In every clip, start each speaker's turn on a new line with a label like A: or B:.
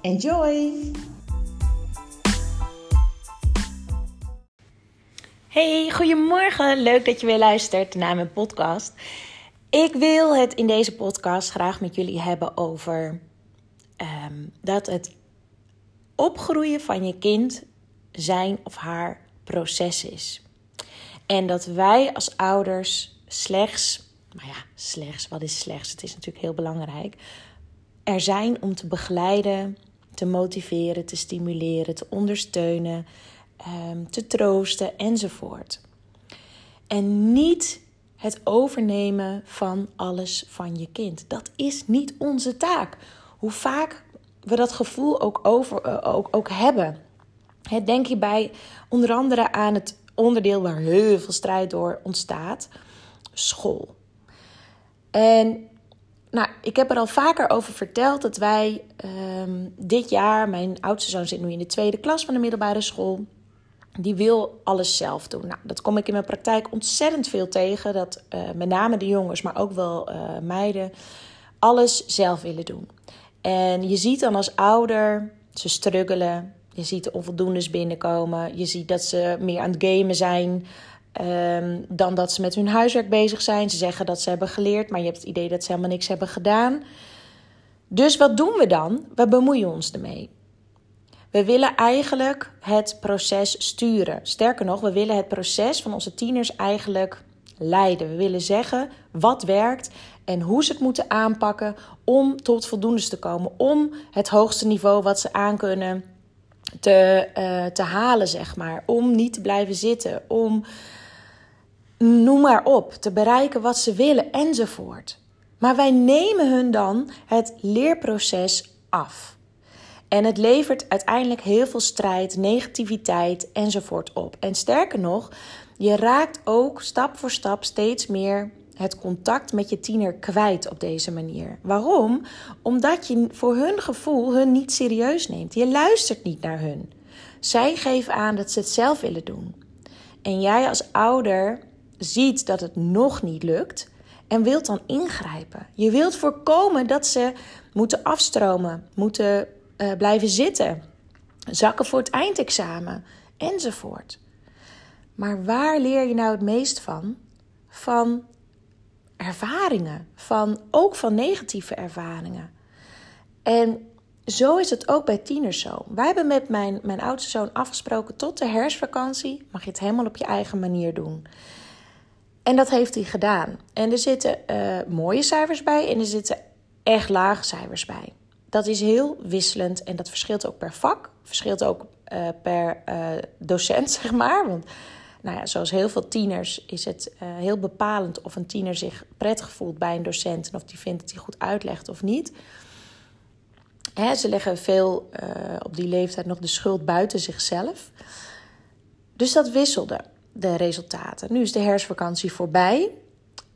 A: Enjoy! Hey, goedemorgen. Leuk dat je weer luistert naar mijn podcast. Ik wil het in deze podcast graag met jullie hebben over ehm, dat het opgroeien van je kind zijn of haar proces is. En dat wij als ouders slechts, maar ja, slechts, wat is slechts? Het is natuurlijk heel belangrijk. Er zijn om te begeleiden, te motiveren, te stimuleren, te ondersteunen, ehm, te troosten enzovoort. En niet het overnemen van alles van je kind. Dat is niet onze taak. Hoe vaak we dat gevoel ook, over, eh, ook, ook hebben. denk hierbij onder andere aan het onderdeel waar heel veel strijd door ontstaat: school. En nou, ik heb er al vaker over verteld dat wij ehm, dit jaar, mijn oudste zoon zit nu in de tweede klas van de middelbare school, die wil alles zelf doen. Nou, dat kom ik in mijn praktijk ontzettend veel tegen, dat uh, met name de jongens, maar ook wel uh, meiden, alles zelf willen doen. En je ziet dan als ouder, ze struggelen, je ziet de onvoldoendes binnenkomen, je ziet dat ze meer aan het gamen zijn. Um, dan dat ze met hun huiswerk bezig zijn. Ze zeggen dat ze hebben geleerd, maar je hebt het idee dat ze helemaal niks hebben gedaan. Dus wat doen we dan? We bemoeien ons ermee. We willen eigenlijk het proces sturen. Sterker nog, we willen het proces van onze tieners eigenlijk leiden. We willen zeggen wat werkt en hoe ze het moeten aanpakken om tot voldoende te komen. Om het hoogste niveau wat ze aankunnen te, uh, te halen, zeg maar. Om niet te blijven zitten. Om noem maar op, te bereiken wat ze willen enzovoort. Maar wij nemen hun dan het leerproces af. En het levert uiteindelijk heel veel strijd, negativiteit enzovoort op. En sterker nog, je raakt ook stap voor stap steeds meer het contact met je tiener kwijt op deze manier. Waarom? Omdat je voor hun gevoel hun niet serieus neemt. Je luistert niet naar hun. Zij geven aan dat ze het zelf willen doen. En jij als ouder ziet dat het nog niet lukt en wilt dan ingrijpen. Je wilt voorkomen dat ze moeten afstromen, moeten uh, blijven zitten, zakken voor het eindexamen enzovoort. Maar waar leer je nou het meest van? Van ervaringen, van, ook van negatieve ervaringen. En zo is het ook bij tieners zo. Wij hebben met mijn, mijn oudste zoon afgesproken tot de herfstvakantie mag je het helemaal op je eigen manier doen. En dat heeft hij gedaan. En er zitten uh, mooie cijfers bij en er zitten echt lage cijfers bij. Dat is heel wisselend en dat verschilt ook per vak, verschilt ook uh, per uh, docent, zeg maar. Want nou ja, zoals heel veel tieners is het heel bepalend of een tiener zich prettig voelt bij een docent en of die vindt dat hij goed uitlegt of niet. Hè, ze leggen veel op die leeftijd nog de schuld buiten zichzelf. Dus dat wisselde de resultaten. Nu is de herfstvakantie voorbij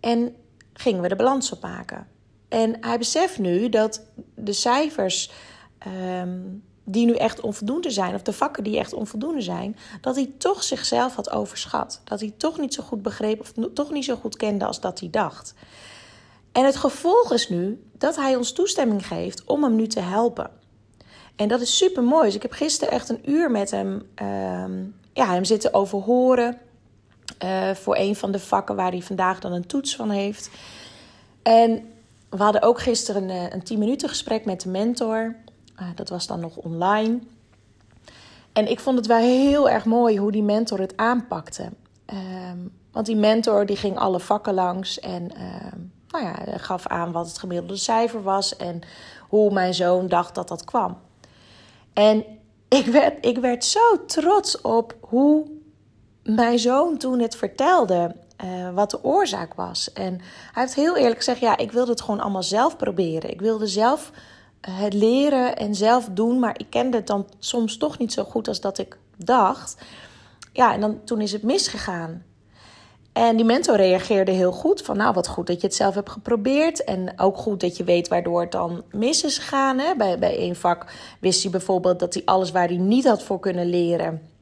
A: en gingen we de balans opmaken. En hij beseft nu dat de cijfers ehm, die nu echt onvoldoende zijn, of de vakken die echt onvoldoende zijn, dat hij toch zichzelf had overschat. Dat hij toch niet zo goed begreep of toch niet zo goed kende als dat hij dacht. En het gevolg is nu dat hij ons toestemming geeft om hem nu te helpen. En dat is super mooi. Dus ik heb gisteren echt een uur met hem, uh, ja, hem zitten overhoren. Uh, voor een van de vakken waar hij vandaag dan een toets van heeft. En we hadden ook gisteren een, eh, een 10 minuten gesprek met de mentor. Uh, dat was dan nog online. En ik vond het wel heel erg mooi hoe die mentor het aanpakte. Ehm, want die mentor die ging alle vakken langs en ehm, nou ja, gaf aan wat het gemiddelde cijfer was en hoe mijn zoon dacht dat dat kwam. En ik werd, ik werd zo trots op hoe mijn zoon toen het vertelde. Uh, wat de oorzaak was. En hij heeft heel eerlijk gezegd: ja, ik wilde het gewoon allemaal zelf proberen. Ik wilde zelf eh, het leren en zelf doen, maar ik kende het dan soms toch niet zo goed als dat ik dacht. Ja, en dan, toen is het misgegaan. En die mentor reageerde heel goed. Van nou, wat goed dat je het zelf hebt geprobeerd. En ook goed dat je weet waardoor het dan mis is gegaan. Hè? Bij, bij één vak wist hij bijvoorbeeld dat hij alles waar hij niet had voor kunnen leren.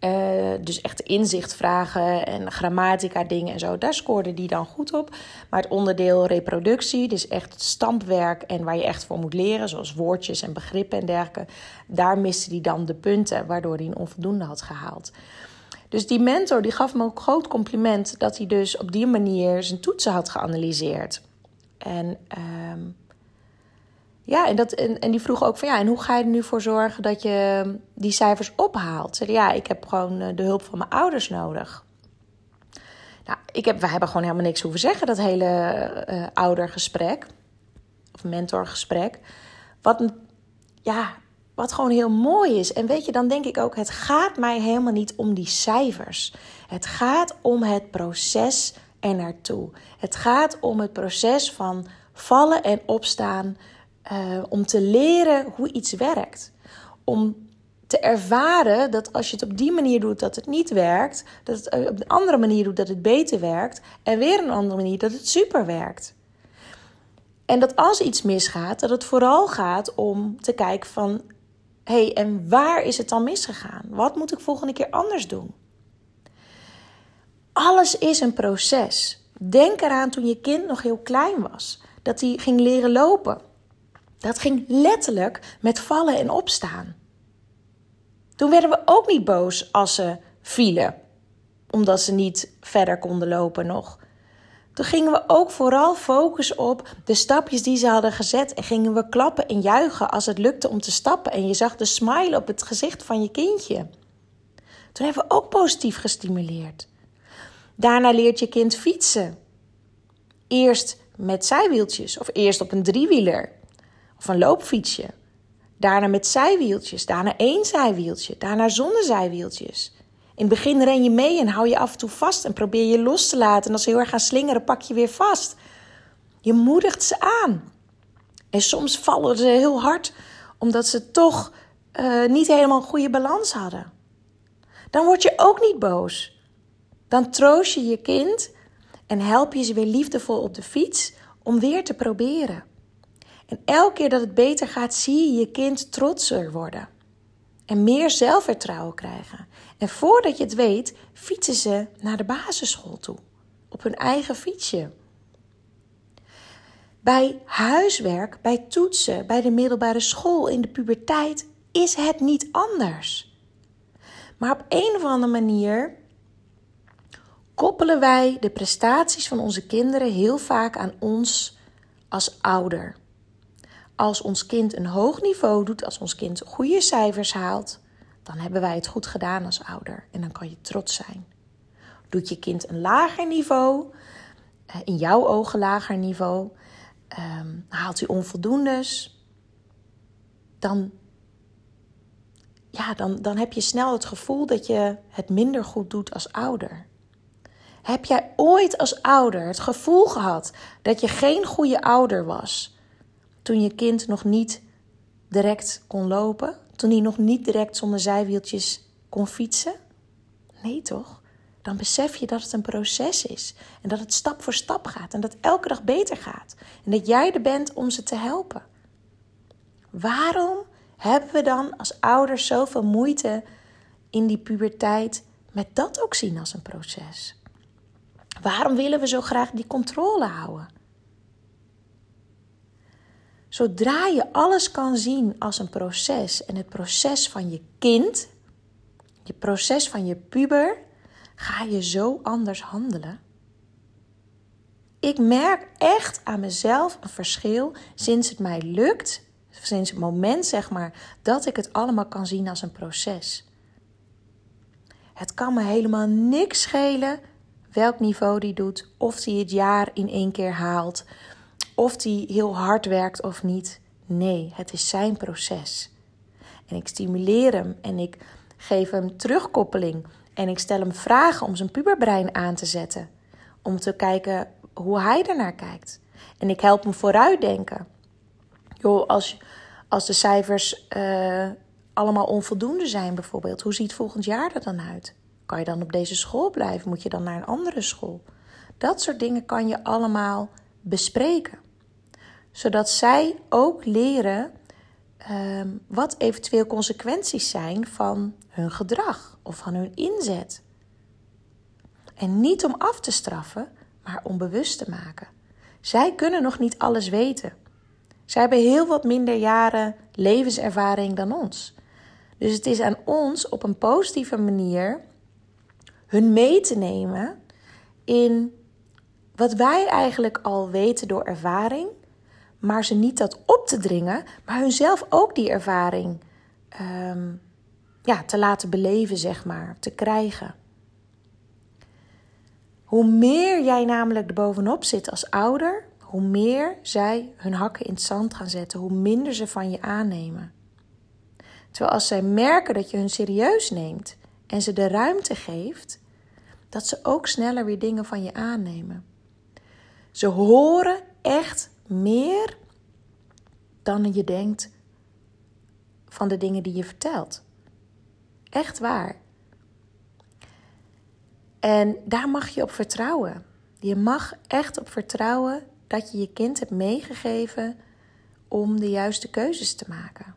A: Uh, dus echt inzicht vragen en grammatica dingen en zo. Daar scoorde hij dan goed op. Maar het onderdeel reproductie, dus echt het stampwerk en waar je echt voor moet leren, zoals woordjes en begrippen en dergelijke. Daar miste hij dan de punten, waardoor hij een onvoldoende had gehaald. Dus die mentor die gaf me ook groot compliment dat hij dus op die manier zijn toetsen had geanalyseerd. En, uh, ja, en, dat, en, en die vroeg ook van ja, en hoe ga je er nu voor zorgen dat je die cijfers ophaalt? Zei, ja, ik heb gewoon eh, de hulp van mijn ouders nodig. Nou, ik heb, we hebben gewoon helemaal niks hoeven zeggen, dat hele uh, oudergesprek. Of mentorgesprek. Wat, ja, wat gewoon heel mooi is. En weet je, dan denk ik ook, het gaat mij helemaal niet om die cijfers. Het gaat om het proces er naartoe. Het gaat om het proces van vallen en opstaan. Uh, om te leren hoe iets werkt. Om te ervaren dat als je het op die manier doet dat het niet werkt, dat het op een andere manier doet dat het beter werkt en weer een andere manier dat het super werkt. En dat als iets misgaat, dat het vooral gaat om te kijken van hey, en waar is het dan misgegaan? Wat moet ik volgende keer anders doen? Alles is een proces. Denk eraan toen je kind nog heel klein was, dat hij ging leren lopen. Dat ging letterlijk met vallen en opstaan. Toen werden we ook niet boos als ze vielen, omdat ze niet verder konden lopen nog. Toen gingen we ook vooral focussen op de stapjes die ze hadden gezet. En gingen we klappen en juichen als het lukte om te stappen. En je zag de smile op het gezicht van je kindje. Toen hebben we ook positief gestimuleerd. Daarna leert je kind fietsen. Eerst met zijwieltjes of eerst op een driewieler of een loopfietsje. Daarna met zijwieltjes, daarna één zijwieltje, daarna zonder zijwieltjes. In het begin ren je mee en hou je af en toe vast en probeer je los te laten. En als ze heel erg gaan slingeren, pak je weer vast. Je moedigt ze aan. En soms vallen ze heel hard omdat ze toch uh, niet helemaal een goede balans hadden. Dan word je ook niet boos. Dan troost je je kind en help je ze weer liefdevol op de fiets om weer te proberen. En elke keer dat het beter gaat, zie je je kind trotser worden en meer zelfvertrouwen krijgen. En voordat je het weet, fietsen ze naar de basisschool toe. Op hun eigen fietsje. Bij huiswerk, bij toetsen, bij de middelbare school, in de puberteit is het niet anders. Maar op een of andere manier koppelen wij de prestaties van onze kinderen heel vaak aan ons als ouder. Als ons kind een hoog niveau doet, als ons kind goede cijfers haalt, dan hebben wij het goed gedaan als ouder en dan kan je trots zijn. Doet je kind een lager niveau, eh, in jouw ogen lager niveau, ehm, haalt hij onvoldoendes, dan, ja, dan, dan heb je snel het gevoel dat je het minder goed doet als ouder. Heb jij ooit als ouder het gevoel gehad dat je geen goede ouder was toen je kind nog niet direct kon lopen? Toen hij nog niet direct zonder zijwieltjes kon fietsen? Nee toch? Dan besef je dat het een proces is. En dat het stap voor stap gaat. En dat elke dag beter gaat. En dat jij er bent om ze te helpen. Waarom hebben we dan als ouders zoveel moeite in die puberteit met dat ook zien als een proces? Waarom willen we zo graag die controle houden? Zodra je alles kan zien als een proces en het proces van je kind, je proces van je puber, ga je zo anders handelen. Ik merk echt aan mezelf een verschil sinds het mij lukt, sinds het moment zeg maar, dat ik het allemaal kan zien als een proces. Het kan me helemaal niks schelen welk niveau die doet, of die het jaar in één keer haalt, of die heel hard werkt of niet. Nee, het is zijn proces. en ik stimuleer hem en ik geef hem terugkoppeling en ik stel hem vragen om zijn puberbrein aan te zetten. Om te kijken hoe hij ernaar kijkt. En ik help hem vooruitdenken. Joh, als, als de cijfers uh, allemaal onvoldoende zijn bijvoorbeeld, hoe ziet volgend jaar er dan uit? Kan je dan op deze school blijven? Moet je dan naar een andere school? Dat soort dingen kan je allemaal bespreken. Zodat zij ook leren Ehm, wat eventueel consequenties zijn van hun gedrag of van hun inzet. En niet om af te straffen, maar om bewust te maken. Zij kunnen nog niet alles weten. Zij hebben heel wat minder jaren levenservaring dan ons. Dus het is aan ons op een positieve manier hun mee te nemen in wat wij eigenlijk al weten door ervaring maar ze niet dat op te dringen, maar hunzelf ook die ervaring ehm, ja, te laten beleven, zeg maar, te krijgen. Hoe meer jij namelijk er bovenop zit als ouder, hoe meer zij hun hakken in het zand gaan zetten, hoe minder ze van je aannemen. Terwijl als zij merken dat je hun serieus neemt en ze de ruimte geeft, dat ze ook sneller weer dingen van je aannemen. Ze horen echt meer dan je denkt van de dingen die je vertelt. Echt waar. En daar mag je op vertrouwen. Je mag echt op vertrouwen dat je je kind hebt meegegeven om de juiste keuzes te maken.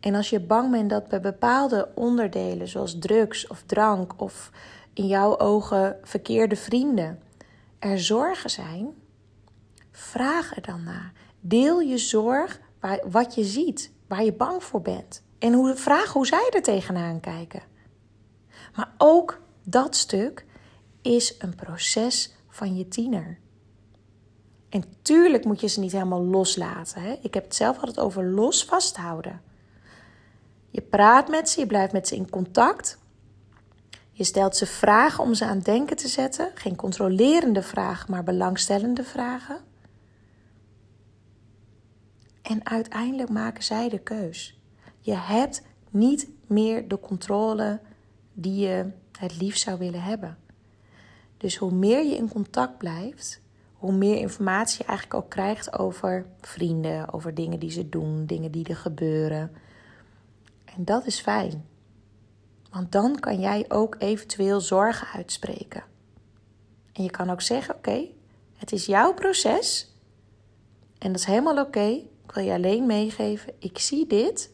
A: En als je bang bent dat bij bepaalde onderdelen, zoals drugs of drank of in jouw ogen verkeerde vrienden, er zorgen zijn, Vraag er dan naar. Deel je zorg waar, wat je ziet, waar je bang voor bent. En hoe, vraag hoe zij er tegenaan kijken. Maar ook dat stuk is een proces van je tiener. En tuurlijk moet je ze niet helemaal loslaten. Hè? Ik heb het zelf altijd over los vasthouden. Je praat met ze, je blijft met ze in contact. Je stelt ze vragen om ze aan denken te zetten. Geen controlerende vragen, maar belangstellende vragen. En uiteindelijk maken zij de keus. Je hebt niet meer de controle die je het liefst zou willen hebben. Dus hoe meer je in contact blijft, hoe meer informatie je eigenlijk ook krijgt over vrienden, over dingen die ze doen, dingen die er gebeuren. En dat is fijn. Want dan kan jij ook eventueel zorgen uitspreken. En je kan ook zeggen: Oké, het is jouw proces. En dat is helemaal oké. Wil je alleen meegeven, ik zie dit.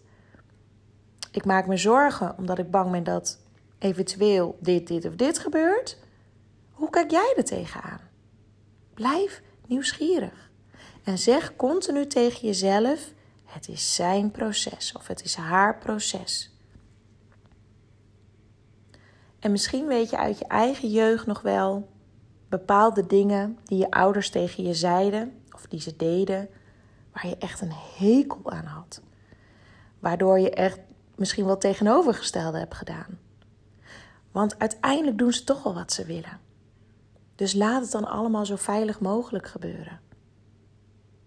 A: Ik maak me zorgen omdat ik bang ben dat eventueel dit, dit of dit gebeurt. Hoe kijk jij er tegenaan? Blijf nieuwsgierig. En zeg continu tegen jezelf: het is zijn proces of het is haar proces. En misschien weet je uit je eigen jeugd nog wel bepaalde dingen die je ouders tegen je zeiden of die ze deden, waar je echt een hekel aan had. Waardoor je echt misschien wel tegenovergestelde hebt gedaan. Want uiteindelijk doen ze toch wel wat ze willen. Dus laat het dan allemaal zo veilig mogelijk gebeuren.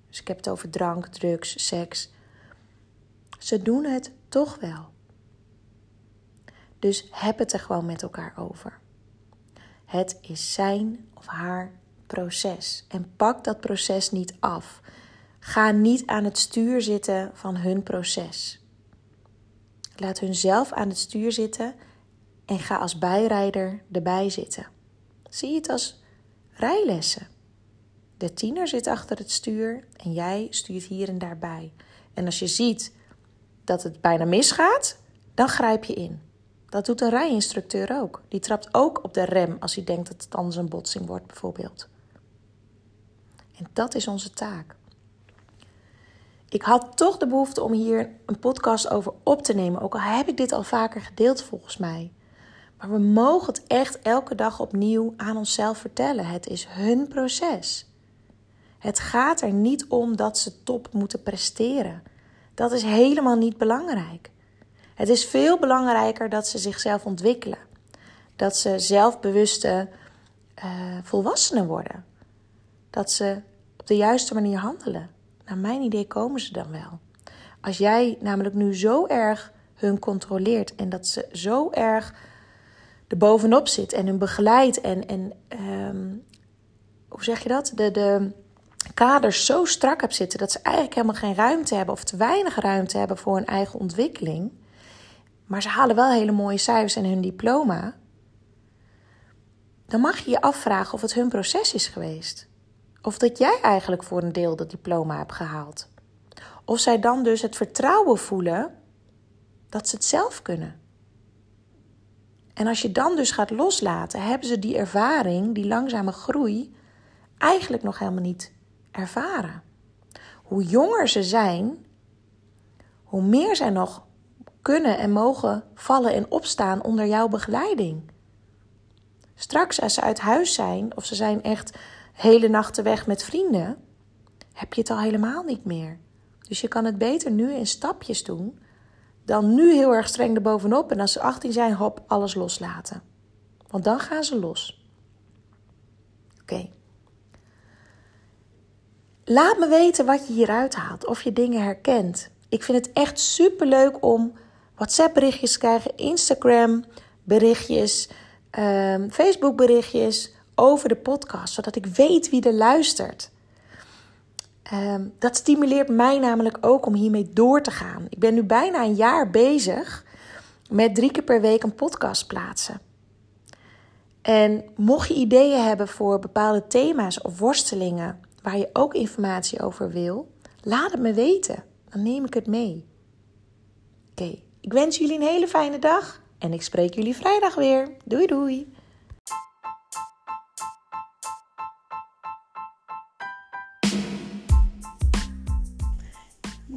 A: Dus ik heb het over drank, drugs, seks. Ze doen het toch wel. Dus heb het er gewoon met elkaar over. Het is zijn of haar proces. En pak dat proces niet af. Ga niet aan het stuur zitten van hun proces. Laat hun zelf aan het stuur zitten en ga als bijrijder erbij zitten. Zie het als rijlessen. De tiener zit achter het stuur en jij stuurt hier en daarbij. En als je ziet dat het bijna misgaat, dan grijp je in. Dat doet een rijinstructeur ook. Die trapt ook op de rem als hij denkt dat het anders een botsing wordt, bijvoorbeeld. En dat is onze taak ik had toch de behoefte om hier een podcast over op te nemen. Ook al heb ik dit al vaker gedeeld volgens mij. Maar we mogen het echt elke dag opnieuw aan onszelf vertellen. Het is hun proces. Het gaat er niet om dat ze top moeten presteren. Dat is helemaal niet belangrijk. Het is veel belangrijker dat ze zichzelf ontwikkelen. Dat ze zelfbewuste uh, volwassenen worden. Dat ze op de juiste manier handelen. Naar mijn idee komen ze dan wel. Als jij namelijk nu zo erg hun controleert en dat ze zo erg er bovenop zit en hun begeleidt en, en ehm, hoe zeg je dat? De, de kaders zo strak hebt zitten dat ze eigenlijk helemaal geen ruimte hebben of te weinig ruimte hebben voor hun eigen ontwikkeling. Maar ze halen wel hele mooie cijfers en hun diploma. Dan mag je je afvragen of het hun proces is geweest. Of dat jij eigenlijk voor een deel dat diploma hebt gehaald. Of zij dan dus het vertrouwen voelen dat ze het zelf kunnen. En als je dan dus gaat loslaten, hebben ze die ervaring, die langzame groei, eigenlijk nog helemaal niet ervaren. Hoe jonger ze zijn, hoe meer zij nog kunnen en mogen vallen en opstaan onder jouw begeleiding. Straks, als ze uit huis zijn of ze zijn echt hele nachten weg met vrienden, heb je het al helemaal niet meer. Dus je kan het beter nu in stapjes doen dan nu heel erg streng erbovenop en als ze 18 zijn, hop, alles loslaten. Want dan gaan ze los. Oké. Laat me weten wat je hieruit haalt, of je dingen herkent. Ik vind het echt super leuk om WhatsApp berichtjes te krijgen, Instagram berichtjes, um, Facebook berichtjes over de podcast, zodat ik weet wie er luistert. Ehm, dat stimuleert mij namelijk ook om hiermee door te gaan. Ik ben nu bijna een jaar bezig met drie keer per week een podcast plaatsen. En mocht je ideeën hebben voor bepaalde thema's of worstelingen waar je ook informatie over wil, laat het me weten. Dan neem ik het mee. Oké, ik wens jullie een hele fijne dag en ik spreek jullie vrijdag weer. Doei doei!